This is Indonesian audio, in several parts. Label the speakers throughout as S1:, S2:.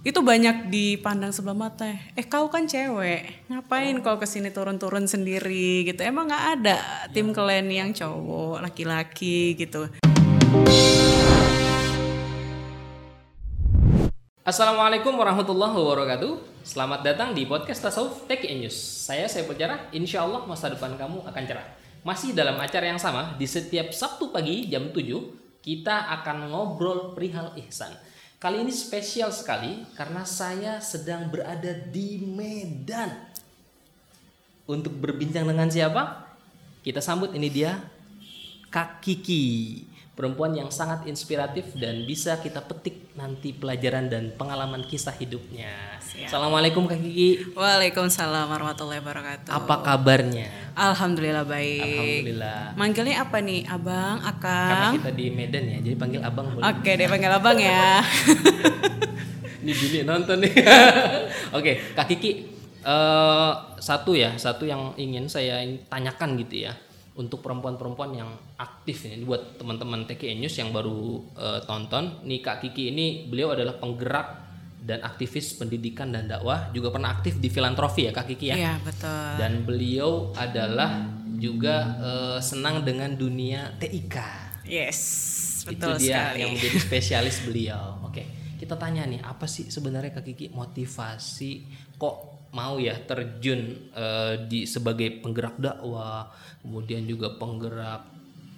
S1: itu banyak dipandang sebelah mata. Eh kau kan cewek, ngapain kau ke sini turun-turun sendiri gitu? Emang nggak ada tim kalian yang cowok, laki-laki gitu.
S2: Assalamualaikum warahmatullahi wabarakatuh. Selamat datang di podcast Tasawuf Tech News. Saya saya Jarah. Insya Allah masa depan kamu akan cerah. Masih dalam acara yang sama di setiap Sabtu pagi jam 7 kita akan ngobrol perihal ihsan. Kali ini spesial sekali karena saya sedang berada di Medan. Untuk berbincang dengan siapa? Kita sambut ini dia Kak Kiki perempuan yang sangat inspiratif dan bisa kita petik nanti pelajaran dan pengalaman kisah hidupnya. Siap. Assalamualaikum Kak Kiki.
S1: Waalaikumsalam warahmatullahi wabarakatuh.
S2: Apa kabarnya?
S1: Alhamdulillah baik.
S2: Alhamdulillah.
S1: Manggilnya apa nih? Abang, Akang?
S2: Karena kita di Medan ya, jadi panggil Abang boleh.
S1: Oke, deh panggil Abang ya.
S2: ini Dini nonton nih. Oke, Kak Kiki, uh, satu ya, satu yang ingin saya tanyakan gitu ya untuk perempuan-perempuan yang aktif ini buat teman-teman TKI News yang baru uh, tonton nih Kak Kiki ini beliau adalah penggerak dan aktivis pendidikan dan dakwah juga pernah aktif di filantrofi ya Kak Kiki ya.
S1: Iya betul.
S2: Dan beliau adalah juga uh, senang dengan dunia TIK.
S1: Yes betul
S2: Itu dia
S1: sekali.
S2: yang menjadi spesialis beliau. Oke kita tanya nih apa sih sebenarnya Kak Kiki motivasi kok mau ya terjun uh, di sebagai penggerak dakwah, kemudian juga penggerak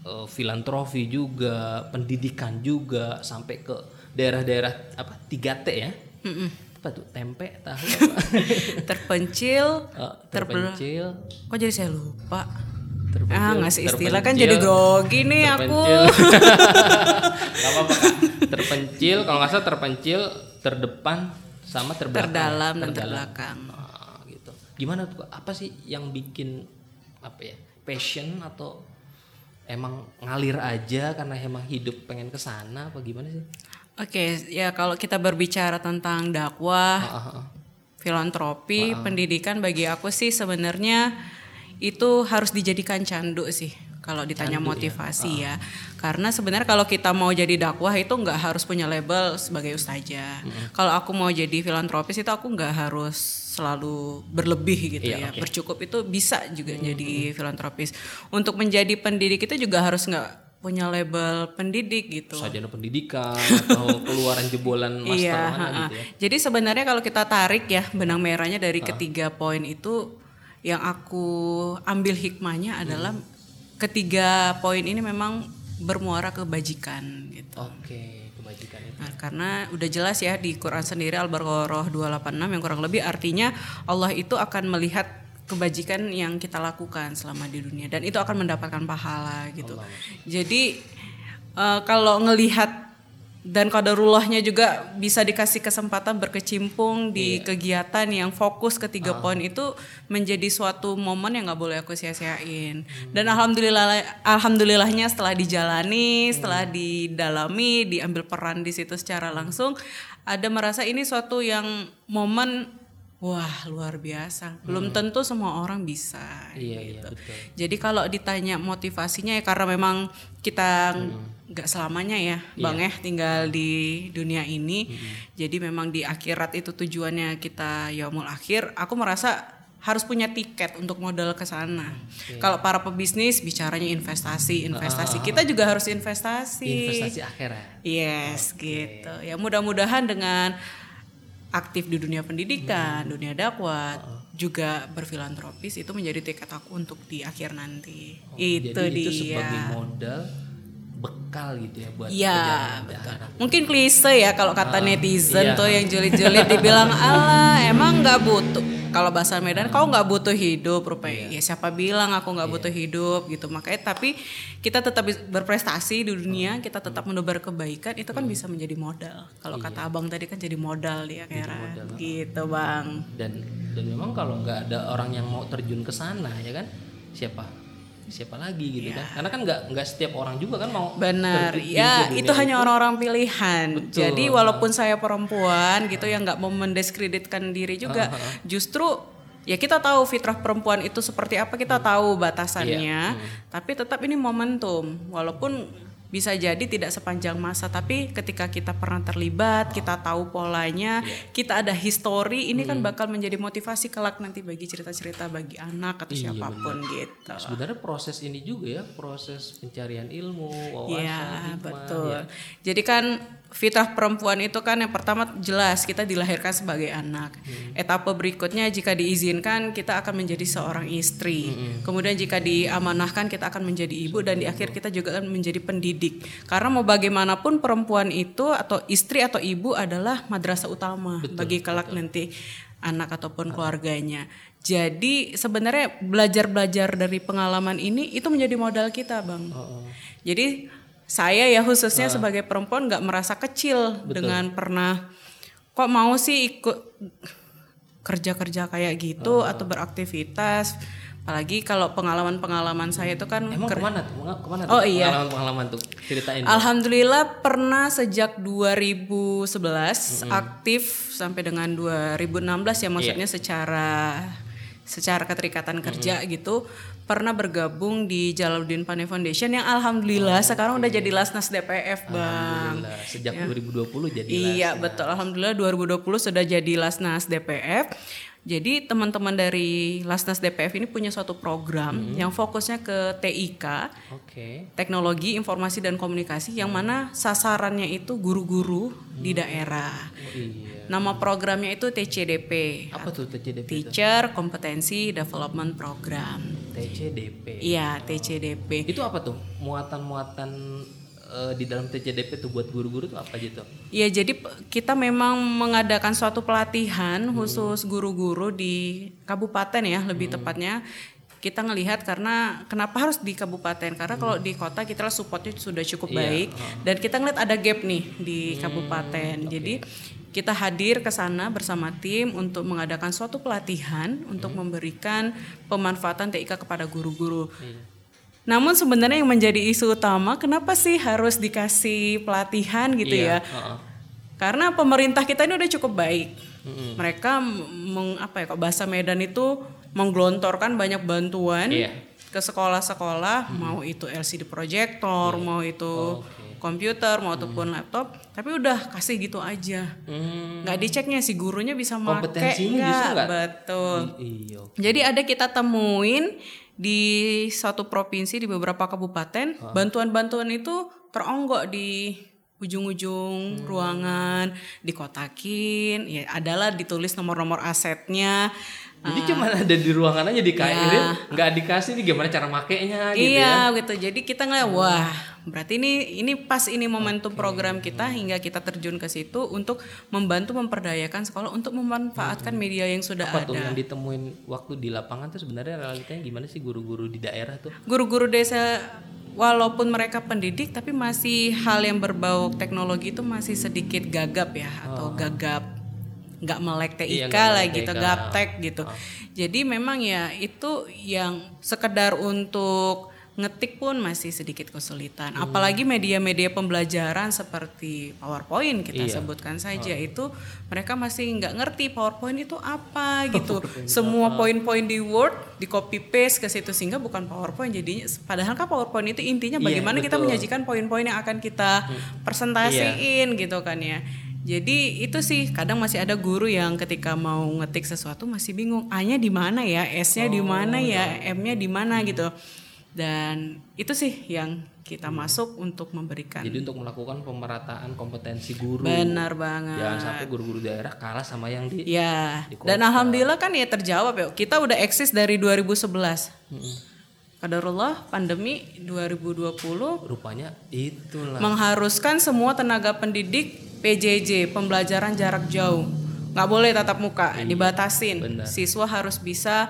S2: uh, filantrofi juga, pendidikan juga sampai ke daerah-daerah apa 3T ya. Mm -mm. Apa tuh? Tempe, tahu apa?
S1: terpencil,
S2: uh, terpencil.
S1: Kok jadi saya lupa?
S2: Terpencil,
S1: ah ngasih istilah kan jadi grogi nih
S2: terpencil.
S1: aku.
S2: Gak apa-apa kak. Terpencil, kalau nggak salah terpencil, terdepan, sama terbelakang.
S1: Terdalam dan terbelakang
S2: gimana tuh apa sih yang bikin apa ya passion atau emang ngalir aja karena emang hidup pengen ke sana apa gimana sih?
S1: Oke, okay, ya kalau kita berbicara tentang dakwah, uh, uh, uh. filantropi, pendidikan bagi aku sih sebenarnya itu harus dijadikan candu sih kalau ditanya Candu, ya? motivasi ya. ya. Karena sebenarnya kalau kita mau jadi dakwah itu nggak harus punya label sebagai ustazah. Hmm. Kalau aku mau jadi filantropis itu aku nggak harus selalu berlebih gitu iya, ya. Okay. Bercukup itu bisa juga hmm. jadi filantropis. Untuk menjadi pendidik itu juga harus nggak punya label pendidik gitu.
S2: Sarjana pendidikan atau keluaran jebolan master iya, mana gitu ya.
S1: Jadi sebenarnya kalau kita tarik ya benang merahnya dari ha. ketiga poin itu yang aku ambil hikmahnya adalah hmm ketiga poin ini memang bermuara kebajikan gitu.
S2: Oke, kebajikan itu.
S1: Nah, karena udah jelas ya di Quran sendiri Al-Baqarah 286 yang kurang lebih artinya Allah itu akan melihat kebajikan yang kita lakukan selama di dunia dan itu akan mendapatkan pahala gitu. Allah. Jadi uh, kalau ngelihat dan kodarullahnya juga bisa dikasih kesempatan berkecimpung di yeah. kegiatan yang fokus ketiga uh. poin itu menjadi suatu momen yang nggak boleh aku sia-siain hmm. dan alhamdulillah alhamdulillahnya setelah dijalani hmm. setelah didalami diambil peran di situ secara langsung ada merasa ini suatu yang momen Wah luar biasa. Belum hmm. tentu semua orang bisa.
S2: Iya, iya
S1: gitu.
S2: iya betul.
S1: Jadi kalau ditanya motivasinya ya karena memang kita hmm. nggak hmm. selamanya ya, yeah. bang ya tinggal di dunia ini. Hmm. Jadi memang di akhirat itu tujuannya kita yaumul akhir. Aku merasa harus punya tiket untuk modal ke sana. Okay. Kalau para pebisnis bicaranya investasi, investasi. Uh, Kita juga harus investasi.
S2: Investasi akhirat.
S1: Yes, okay. gitu. Ya mudah-mudahan dengan aktif di dunia pendidikan, hmm. dunia dakwah, uh. juga berfilantropis itu menjadi tiket aku untuk di akhir nanti. Oh, itu
S2: jadi
S1: dia.
S2: Itu sebagai modal bekal gitu ya buat
S1: ya, betul. Mungkin klise ya kalau kata uh, netizen iya. tuh yang julid-julid dibilang ala emang nggak butuh kalau bahasa Medan kau nggak butuh hidup rupanya yeah. ya siapa bilang aku nggak yeah. butuh hidup gitu makanya tapi kita tetap berprestasi di dunia hmm. kita tetap menebar kebaikan itu kan hmm. bisa menjadi modal kalau yeah. kata abang tadi kan jadi modal dia kira gitu bang
S2: dan dan memang kalau nggak ada orang yang mau terjun ke sana ya kan siapa siapa lagi gitu ya. kan karena kan nggak nggak setiap orang juga kan mau
S1: benar ya itu hanya orang-orang pilihan Betul. jadi walaupun saya perempuan gitu yang nggak mau mendiskreditkan diri juga uh -huh. justru ya kita tahu fitrah perempuan itu seperti apa kita hmm. tahu batasannya hmm. tapi tetap ini momentum walaupun bisa jadi tidak sepanjang masa tapi ketika kita pernah terlibat kita tahu polanya kita ada histori ini kan bakal menjadi motivasi kelak nanti bagi cerita-cerita bagi anak atau
S2: Iya,
S1: siapa pun gitu
S2: Sebenarnya proses ini juga ya, proses pencarian ilmu, wawasan,
S1: Iya
S2: hikmah,
S1: betul.
S2: ya.
S1: Jadi kan fitrah perempuan itu kan yang pertama jelas kita dilahirkan sebagai anak.
S2: Hmm.
S1: Etape berikutnya jika diizinkan kita akan menjadi seorang istri. Kemudian jika diamanahkan kita akan menjadi ibu dan di akhir kita juga akan menjadi pendidik. Karena mau bagaimanapun perempuan itu atau istri atau ibu adalah madrasah utama bagi kelak nanti anak ataupun keluarganya. Jadi sebenarnya belajar-belajar dari pengalaman ini itu menjadi modal kita, Bang. Jadi saya ya khususnya sebagai perempuan nggak merasa kecil dengan pernah kok mau sih ikut kerja-kerja kayak gitu atau beraktivitas. Apalagi kalau pengalaman-pengalaman saya itu kan
S2: Emang
S1: ker-
S2: ke mana tuh? Ke mana
S1: Oh,
S2: tuh?
S1: iya.
S2: Pengalaman-pengalaman tuh. Ceritain.
S1: Alhamdulillah pernah sejak 2011 aktif sampai dengan 2016 ya maksudnya secara secara keterikatan kerja gitu pernah bergabung di Jalaluddin Pane Foundation yang alhamdulillah sekarang udah jadi Lasnas DPF Bang.
S2: Alhamdulillah, sejak 2020 jadi
S1: Iya betul. Alhamdulillah 2020 sudah jadi Lasnas DPF. Jadi teman-teman dari Lasnas DPF ini punya suatu program yang fokusnya ke TIK
S2: Oke.
S1: teknologi informasi dan komunikasi yang mana sasarannya itu guru-guru di daerah.
S2: Oh, iya.
S1: Nama programnya itu TCDP,
S2: Apa tuh TCDP? itu?
S1: Teacher Competency Development Program.
S2: TCDP.
S1: Iya, TCDP.
S2: Itu apa tuh? Muatan-muatan eh, di dalam TCDP tuh buat guru-guru tuh apa gitu?
S1: Iya, jadi kita memang mengadakan suatu pelatihan khusus guru-guru di kabupaten ya, lebih tepatnya. Kita ngelihat karena kenapa harus di kabupaten? Karena kalau di kota kita supportnya sudah cukup baik dan kita ngeliat ada gap nih di kabupaten. Jadi kita hadir ke sana bersama tim untuk mengadakan suatu pelatihan untuk memberikan pemanfaatan TIK kepada guru-guru. Namun sebenarnya yang menjadi isu utama kenapa sih harus dikasih pelatihan gitu
S2: Iya,
S1: ya?
S2: heeh.
S1: Karena pemerintah kita ini udah cukup baik. Mereka meng, apa ya kok bahasa Medan itu menggelontorkan banyak bantuan
S2: Iya.
S1: ke sekolah-sekolah, mau itu LCD projector,
S2: Iya.
S1: mau itu komputer, mau ataupun laptop, tapi udah kasih gitu aja.
S2: Hmm.
S1: Nggak diceknya si gurunya bisa make
S2: nggak-
S1: Betul.
S2: Iya.
S1: Jadi ada kita temuin di satu provinsi di beberapa kabupaten, bantuan-bantuan itu teronggok di ujung-ujung ruangan, dikotakin, ya adalah ditulis nomor-nomor asetnya.
S2: Jadi cuma ada di ruangan aja dikasih, nggak dikasih nih gimana cara makainya gitu ya.
S1: iya gitu. Jadi kita ngeliat wah, berarti ini ini pas ini momentum program kita hingga kita terjun ke situ untuk membantu memperdayakan sekolah untuk memanfaatkan media yang sudah
S2: Apa
S1: ada.
S2: tuh yang ditemuin waktu di lapangan tuh sebenarnya realitanya gimana sih guru-guru di daerah tuh?
S1: guru-guru desa walaupun mereka pendidik tapi masih hal yang berbau teknologi itu masih sedikit gagap ya atau gagap nggak melek TIK
S2: Iya,
S1: lah
S2: melek
S1: gitu
S2: TIK.
S1: gaptek gitu. Jadi memang ya itu yang sekedar untuk ngetik pun masih sedikit kesulitan. Apalagi media-media pembelajaran seperti PowerPoint kita
S2: Iya.
S1: sebutkan saja itu mereka masih nggak ngerti PowerPoint itu apa gitu. Semua poin-poin di Word di copy paste ke situ sehingga bukan PowerPoint jadinya. Padahal kan PowerPoint itu intinya
S2: Iya,
S1: bagaimana kita
S2: betul.
S1: menyajikan poin-poin yang akan kita presentasiin gitu kan ya jadi itu sih kadang masih ada guru yang ketika mau ngetik sesuatu masih bingung A-nya di mana ya, S-nya di mana ya, M-nya di mana gitu. Dan itu sih yang kita masuk untuk memberikan.
S2: Jadi untuk melakukan pemerataan kompetensi guru.
S1: Benar banget.
S2: Jangan sampai guru-guru daerah kalah sama yang di
S1: Ya,
S2: di
S1: dan alhamdulillah kan ya terjawab ya. Kita udah eksis dari 2011. Kadarullah pandemi 2020
S2: rupanya itulah.
S1: mengharuskan semua tenaga pendidik PJJ pembelajaran jarak jauh. Nggak boleh tatap muka dibatasin.
S2: benar.
S1: siswa harus bisa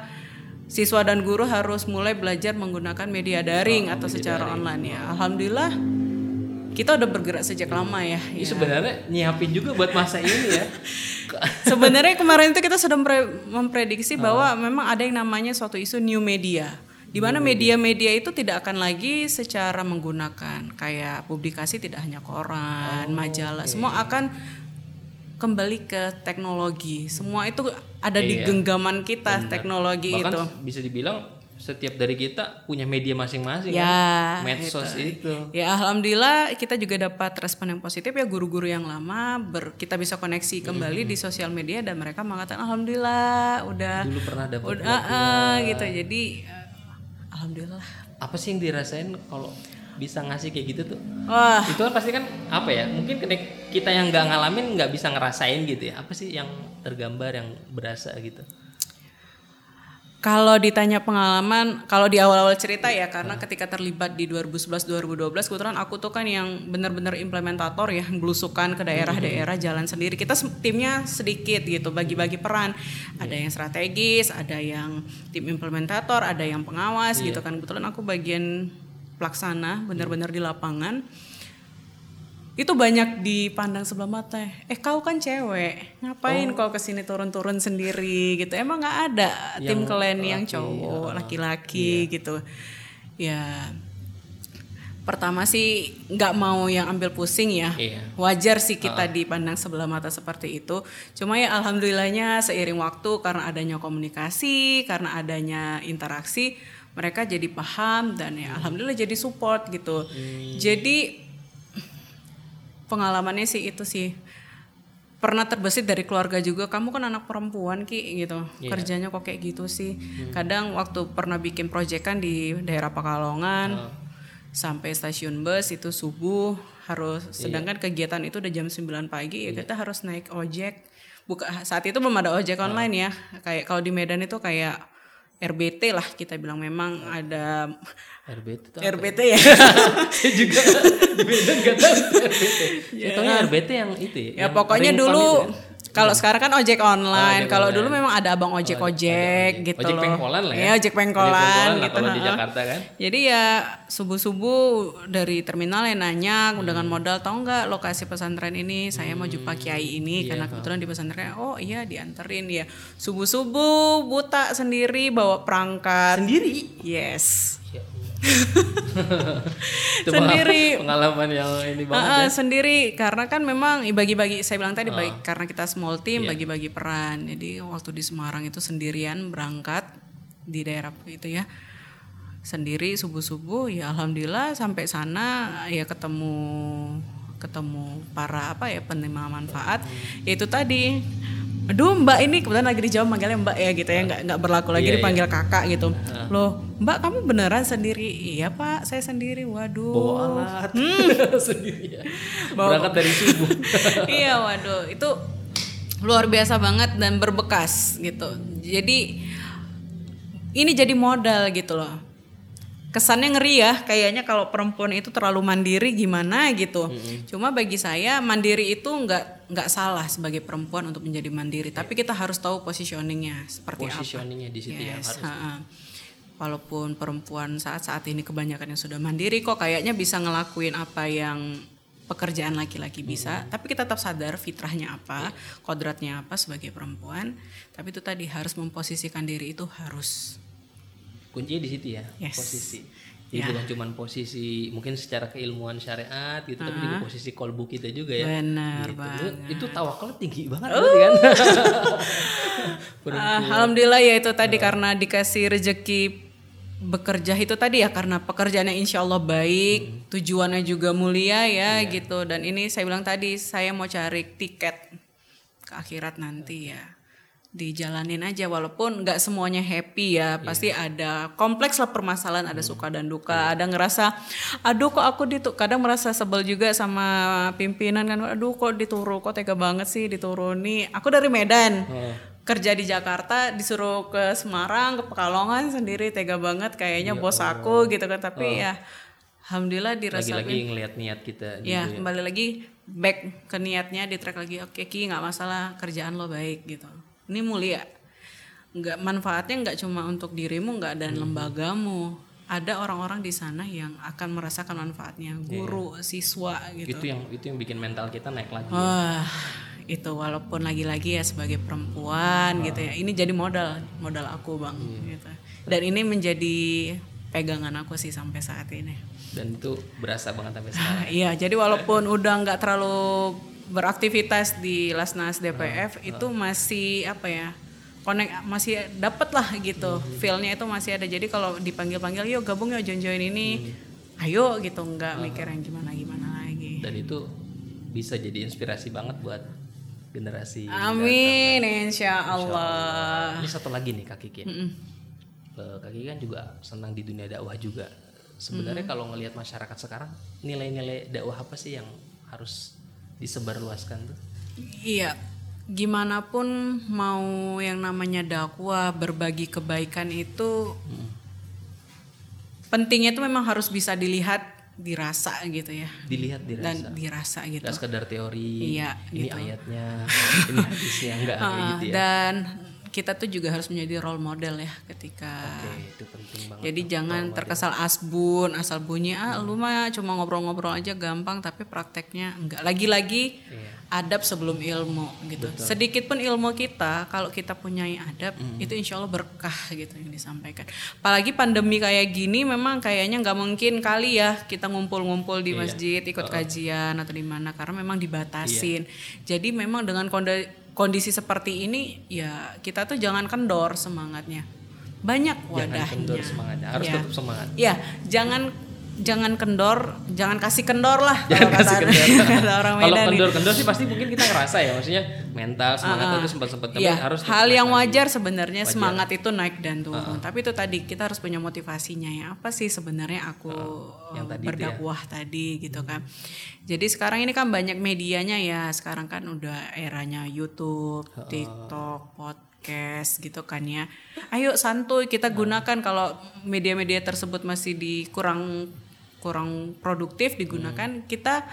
S1: siswa dan guru harus mulai belajar menggunakan media daring atau secara online ya. Alhamdulillah kita udah bergerak sejak lama ya,
S2: Ini
S1: ya.
S2: sebenarnya nyiapin juga buat masa ini ya.
S1: sebenarnya kemarin itu kita sudah mempre- memprediksi bahwa memang ada yang namanya suatu isu new media di mana media-media itu tidak akan lagi secara menggunakan kayak publikasi tidak hanya koran, majalah, semua akan kembali ke teknologi. Semua itu ada di
S2: Iya.
S1: genggaman kita teknologi
S2: Bahkan
S1: itu.
S2: bisa dibilang setiap dari kita punya media masing-masing
S1: Ya,
S2: kan? medsos itu.
S1: Ya alhamdulillah kita juga dapat respon yang positif ya guru-guru yang lama ber, kita bisa koneksi kembali di sosial media dan mereka mengatakan alhamdulillah udah
S2: Dulu pernah dapat
S1: udah ah, ah, gitu. Jadi eh, alhamdulillah.
S2: apa sih yang dirasain kalau bisa ngasih kayak gitu tuh?
S1: Wah,
S2: Itu kan pasti kan apa ya? Mungkin kita yang nggak ngalamin nggak bisa ngerasain gitu ya. Apa sih yang tergambar yang berasa gitu?
S1: Kalau ditanya pengalaman, kalau di awal-awal cerita ya karena ketika terlibat di 2011-2012 kebetulan aku tuh kan yang benar-benar implementator ya belusukan ke daerah-daerah jalan sendiri. Kita timnya sedikit gitu, bagi-bagi peran. Ada yang strategis, ada yang tim implementator, ada yang pengawas gitu kan. Kebetulan aku bagian pelaksana benar-benar di lapangan itu banyak dipandang sebelah mata. Eh kau kan cewek. Ngapain kau ke sini turun-turun sendiri gitu? Emang nggak ada tim kalian yang cowok laki-laki gitu. Ya. Pertama sih nggak mau yang ambil pusing ya.
S2: Iya.
S1: wajar sih kita dipandang sebelah mata seperti itu. Cuma ya alhamdulillahnya seiring waktu karena adanya komunikasi karena adanya interaksi mereka jadi paham dan ya alhamdulillah jadi support gitu. Jadi pengalamannya sih itu sih. Pernah terbesit dari keluarga juga kamu kan anak perempuan ki gitu. Kerjanya kok kayak gitu sih? Kadang waktu pernah bikin proyek kan di daerah Pekalongan sampai stasiun bus itu subuh harus sedangkan kegiatan itu udah jam 9 pagi ya kita harus naik ojek. Buka saat itu belum ada ojek online ya. Kayak kalau di Medan itu kayak RBT lah kita bilang memang ada
S2: RBT itu
S1: RBT ya
S2: saya juga di Medan nggak tahu itu RBT. Saya taunya RBT yang itu ya.
S1: Ya pokoknya dulu
S2: itu ya.
S1: Kalau sekarang kan ojek online.
S2: ojek
S1: kalau dulu memang ada abang ojek ojek gitu
S2: Ojek
S1: loh.
S2: pengkolan lah ya.
S1: Iya, ojek
S2: Ojek
S1: pengkolan
S2: pengkolan lah
S1: gitu.
S2: kalau di. Jakarta kan.
S1: Jadi ya subuh-subuh dari terminal yang nanya
S2: Hmm.
S1: dengan modal tahu nggak lokasi pesantren ini saya mau jumpa kiai ini
S2: Iya,
S1: karena kebetulan di pesantren oh iya dianterin ya subuh-subuh buta sendiri bawa perangkat
S2: Sendiri.
S1: yes
S2: Ya. Itu
S1: Sendiri.
S2: pengalaman yang ini banget
S1: ah,
S2: ya.
S1: sendiri karena kan memang bagi-bagi saya bilang tadi
S2: Ah.
S1: bagi- karena kita small team
S2: Iya.
S1: bagi-bagi peran jadi waktu di Semarang itu sendirian berangkat di daerah itu ya sendiri subuh-subuh ya alhamdulillah sampai sana ya ketemu ketemu para apa ya penerima manfaat ya itu tadi aduh mbak ini kebetulan lagi di Jawa manggilnya mbak ya gitu ya. Nggak nggak berlaku lagi
S2: Iya,
S1: dipanggil kakak gitu. Loh mbak kamu beneran sendiri? Iya pak saya sendiri waduh.
S2: Bawa alat sendiri ya.
S1: Bawa-
S2: Berangkat dari subuh.
S1: iya waduh. Itu luar biasa banget dan berbekas gitu. Jadi ini jadi modal gitu loh kesannya ngeri ya kayaknya kalau perempuan itu terlalu mandiri gimana gitu cuma bagi saya mandiri itu nggak nggak salah sebagai perempuan untuk menjadi mandiri tapi kita harus tahu positioningnya seperti apa
S2: Positioningnya di situ ya
S1: Yes,
S2: harus.
S1: ha-ha. Walaupun perempuan saat-saat ini kebanyakan yang sudah mandiri kok kayaknya bisa ngelakuin apa yang pekerjaan laki-laki bisa, tapi kita tetap sadar fitrahnya apa, kodratnya apa sebagai perempuan. Tapi itu tadi harus memposisikan diri itu harus.
S2: Kuncinya di situ ya,
S1: Yes.
S2: posisi. Jadi
S1: Ya.
S2: bukan cuma posisi mungkin secara keilmuan syariat gitu, tapi juga posisi kolbu kita juga ya.
S1: Benar
S2: Gitu.
S1: banget.
S2: Itu tawakalnya tinggi banget berarti kan.
S1: Ah, Alhamdulillah ya itu tadi karena dikasih rejeki bekerja itu tadi ya karena pekerjaannya insya Allah baik, tujuannya juga mulia ya gitu. Dan ini saya bilang tadi saya mau cari tiket ke akhirat nanti ya dijalanin aja walaupun nggak semuanya happy ya. Pasti ada kompleks lah permasalahan ada suka dan duka ada ngerasa aduh kok aku ditu kadang merasa sebel juga sama pimpinan kan aduh kok dituru kok tega banget sih dituruni aku dari Medan
S2: Oh.
S1: kerja di Jakarta disuruh ke Semarang ke Pekalongan sendiri tega banget kayaknya bos aku gitu kan tapi ya alhamdulillah dirasa
S2: Lagi-lagi ngelihat niat kita gitu
S1: ya. kembali lagi back ke niatnya di track lagi oke ki nggak masalah kerjaan lo baik gitu ini mulia nggak manfaatnya nggak cuma untuk dirimu nggak dan lembagamu ada orang-orang di sana yang akan merasakan manfaatnya guru siswa gitu
S2: Itu yang itu yang bikin mental kita naik lagi.
S1: Wah, itu walaupun lagi-lagi ya sebagai perempuan gitu ya. Ini jadi modal, modal aku, Bang, gitu. Dan ini menjadi pegangan aku sih sampai saat ini.
S2: Dan itu berasa banget sampai sekarang.
S1: Iya, jadi walaupun udah nggak terlalu beraktivitas di Lasnas DPF itu masih apa ya? connect masih dapet lah gitu. Feelnya itu masih ada. Jadi kalau dipanggil panggil yuk gabung yuk join join ini ayo gitu. Nggak mikir yang gimana gimana lagi.
S2: Dan itu bisa jadi inspirasi banget buat generasi.
S1: amin insya
S2: Insya
S1: Allah.
S2: Ini satu lagi nih Kak Kiki. Eh, Kak Kiki kan juga senang di dunia dakwah juga. Sebenarnya kalau ngelihat masyarakat sekarang, nilai-nilai dakwah apa sih yang harus disebarluaskan tuh?
S1: Iya, gimana pun mau yang namanya dakwah, berbagi kebaikan itu pentingnya itu memang harus bisa dilihat, dirasa gitu ya.
S2: Dilihat dirasa.
S1: Dan dirasa gitu.
S2: Nggak sekedar teori.
S1: Iya,
S2: ini
S1: gitu.
S2: ayatnya, ini hadisnya enggak kayak
S1: Ah,
S2: gitu ya.
S1: Dan kita tuh juga harus menjadi role model ya ketika
S2: Oke, itu penting banget.
S1: Jadi jangan
S2: role
S1: terkesan asbun, asal bunyi ah lu mah cuma ngobrol-ngobrol aja gampang tapi prakteknya enggak. Lagi-lagi
S2: Iya.
S1: adab sebelum ilmu gitu. Sedikit pun ilmu kita kalau kita punya adab itu insya Allah berkah gitu yang disampaikan. Apalagi pandemi kayak gini memang kayaknya nggak mungkin kali ya kita ngumpul-ngumpul di masjid ikut kajian atau di mana karena memang dibatasin. Jadi memang dengan konde- kondisi seperti ini ya kita tuh jangan kendor semangatnya. Banyak
S2: Jangan
S1: wadahnya.
S2: kendor semangatnya, harus
S1: Ya.
S2: tetap semangat.
S1: Ya, jangan jangan kendor, jangan kasih kendor lah
S2: Jangan
S1: kalau
S2: kasih
S1: kata,
S2: kendor.
S1: kata orang
S2: Kalau
S1: Medan.
S2: kendor-kendor sih pasti mungkin kita ngerasa ya, maksudnya mental semangat itu sempat-sempat tapi
S1: Ya,
S2: harus
S1: hal yang wajar sebenarnya semangat itu naik dan turun. Tapi itu tadi kita harus punya motivasinya ya. Apa sih sebenarnya aku
S2: yang
S1: eh,
S2: tadi ya.
S1: berdakwah tadi gitu kan. Jadi sekarang ini kan banyak medianya ya. Sekarang kan udah eranya YouTube, TikTok, podcast gitu kan ya. Ayo santuy kita gunakan kalau media-media tersebut masih di kurang kurang produktif digunakan kita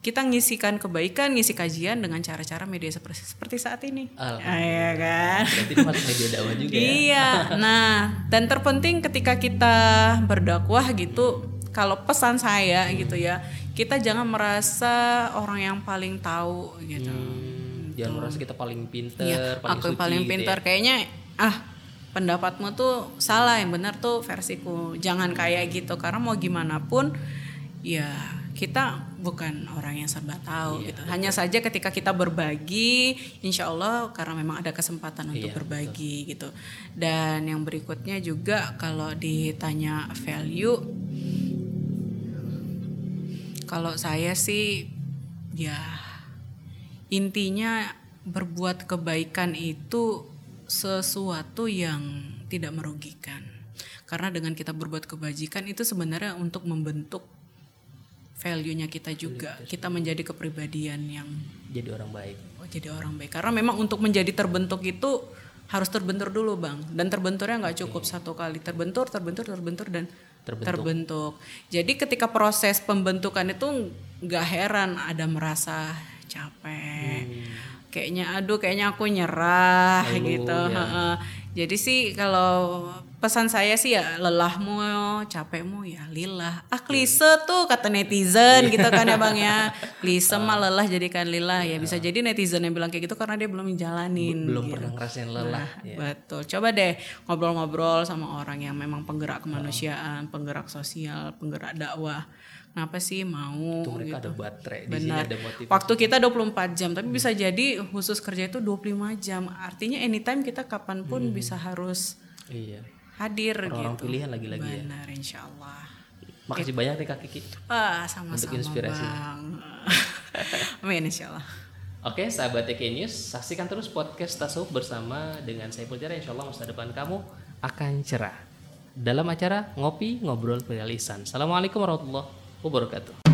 S1: kita ngisikan kebaikan, ngisi kajian dengan cara-cara media seperti seperti saat ini. Iya kan?
S2: Berarti masuk media dakwah juga ya.
S1: Iya. Nah, dan terpenting ketika kita berdakwah gitu, kalau pesan saya gitu ya, kita jangan merasa orang yang paling tahu gitu.
S2: Hmm, jangan merasa kita paling pinter,
S1: Iya,
S2: paling
S1: aku yang
S2: suci
S1: paling
S2: gitu
S1: pintar.
S2: ya.
S1: Kayaknya ah pendapatmu tuh salah, yang benar tuh versiku. Jangan kayak gitu karena mau gimana pun ya kita bukan orang yang serba tahu
S2: Iya,
S1: gitu. Hanya saja ketika kita berbagi, insya Allah karena memang ada kesempatan
S2: Iya,
S1: untuk berbagi gitu. Dan yang berikutnya juga kalau ditanya value, kalau saya sih ya intinya berbuat kebaikan itu sesuatu yang tidak merugikan. Karena dengan kita berbuat kebajikan itu sebenarnya untuk membentuk value-nya kita juga. Kita menjadi kepribadian yang
S2: Jadi orang baik.
S1: oh, jadi orang baik. Karena memang untuk menjadi terbentuk itu harus terbentur dulu, Bang. Dan terbenturnya nggak cukup satu kali. Terbentur, terbentur, terbentur dan
S2: Terbentuk.
S1: terbentuk. Jadi ketika proses pembentukan itu nggak heran ada merasa capek. Kayaknya aduh kayaknya aku nyerah
S2: Ngeluh,
S1: gitu.
S2: ya.
S1: Heeh. Jadi sih kalau pesan saya sih ya lelahmu, capekmu ya lillah. Ah klise tuh kata netizen gitu kan ya Bang ya. Klise mah lelah jadikan lillah ya. Bisa jadi netizen yang bilang kayak gitu karena dia belum menjalanin.
S2: Belum
S1: gitu.
S2: pernah ngerasain lelah. ya.
S1: Betul. Coba deh ngobrol-ngobrol sama orang yang memang penggerak kemanusiaan, penggerak sosial, penggerak dakwah. Kenapa sih mau
S2: Itu mereka ada
S1: gitu?
S2: baterai, di sini
S1: Benar.
S2: ada motivasi.
S1: Waktu kita 24 jam, tapi bisa jadi khusus kerja itu 25 jam. Artinya anytime kita kapan pun bisa harus
S2: Iya.
S1: hadir
S2: Orang
S1: gitu.
S2: pilihan lagi-lagi ya.
S1: Benar, insya Allah.
S2: Makasih banyak nih Kak Kiki.
S1: Ah, sama-sama
S2: Untuk inspirasi.
S1: Bang. Amin, insya Allah.
S2: Oke, sahabat TK News, saksikan terus podcast Tasawuf bersama dengan saya Pujara. Insya Allah masa depan kamu akan cerah. Dalam acara Ngopi Ngobrol Perilisan. Assalamualaikum warahmatullahi wabarakatuh.